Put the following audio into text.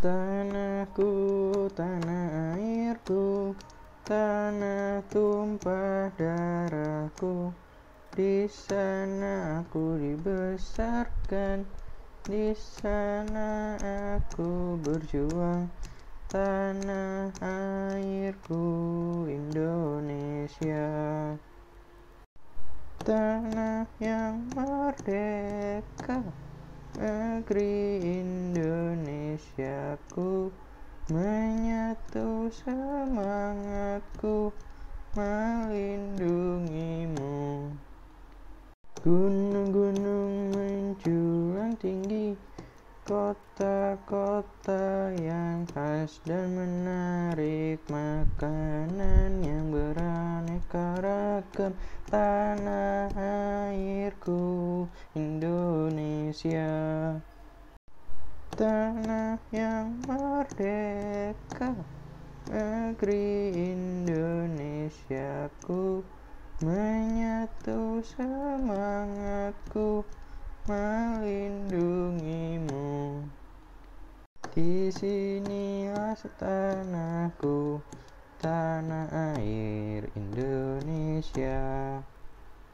Tanahku, tanah airku, tanah tumpah darahku. Di sana aku dibesarkan, di sana aku berjuang. Tanah airku Indonesia Tanah yang merdeka Negeri Indonesiaku Menyatu semangatku Melindungimu. Gunung-gunung menjulang tinggi Kota-kota yang khas dan menarik Makanan yang beraneka ragam Tanah airku Indonesia Tanah yang merdeka Negeri Indonesiaku Menyatu semangatku Melindungimu. Di sinilah tanahku Tanah air Indonesia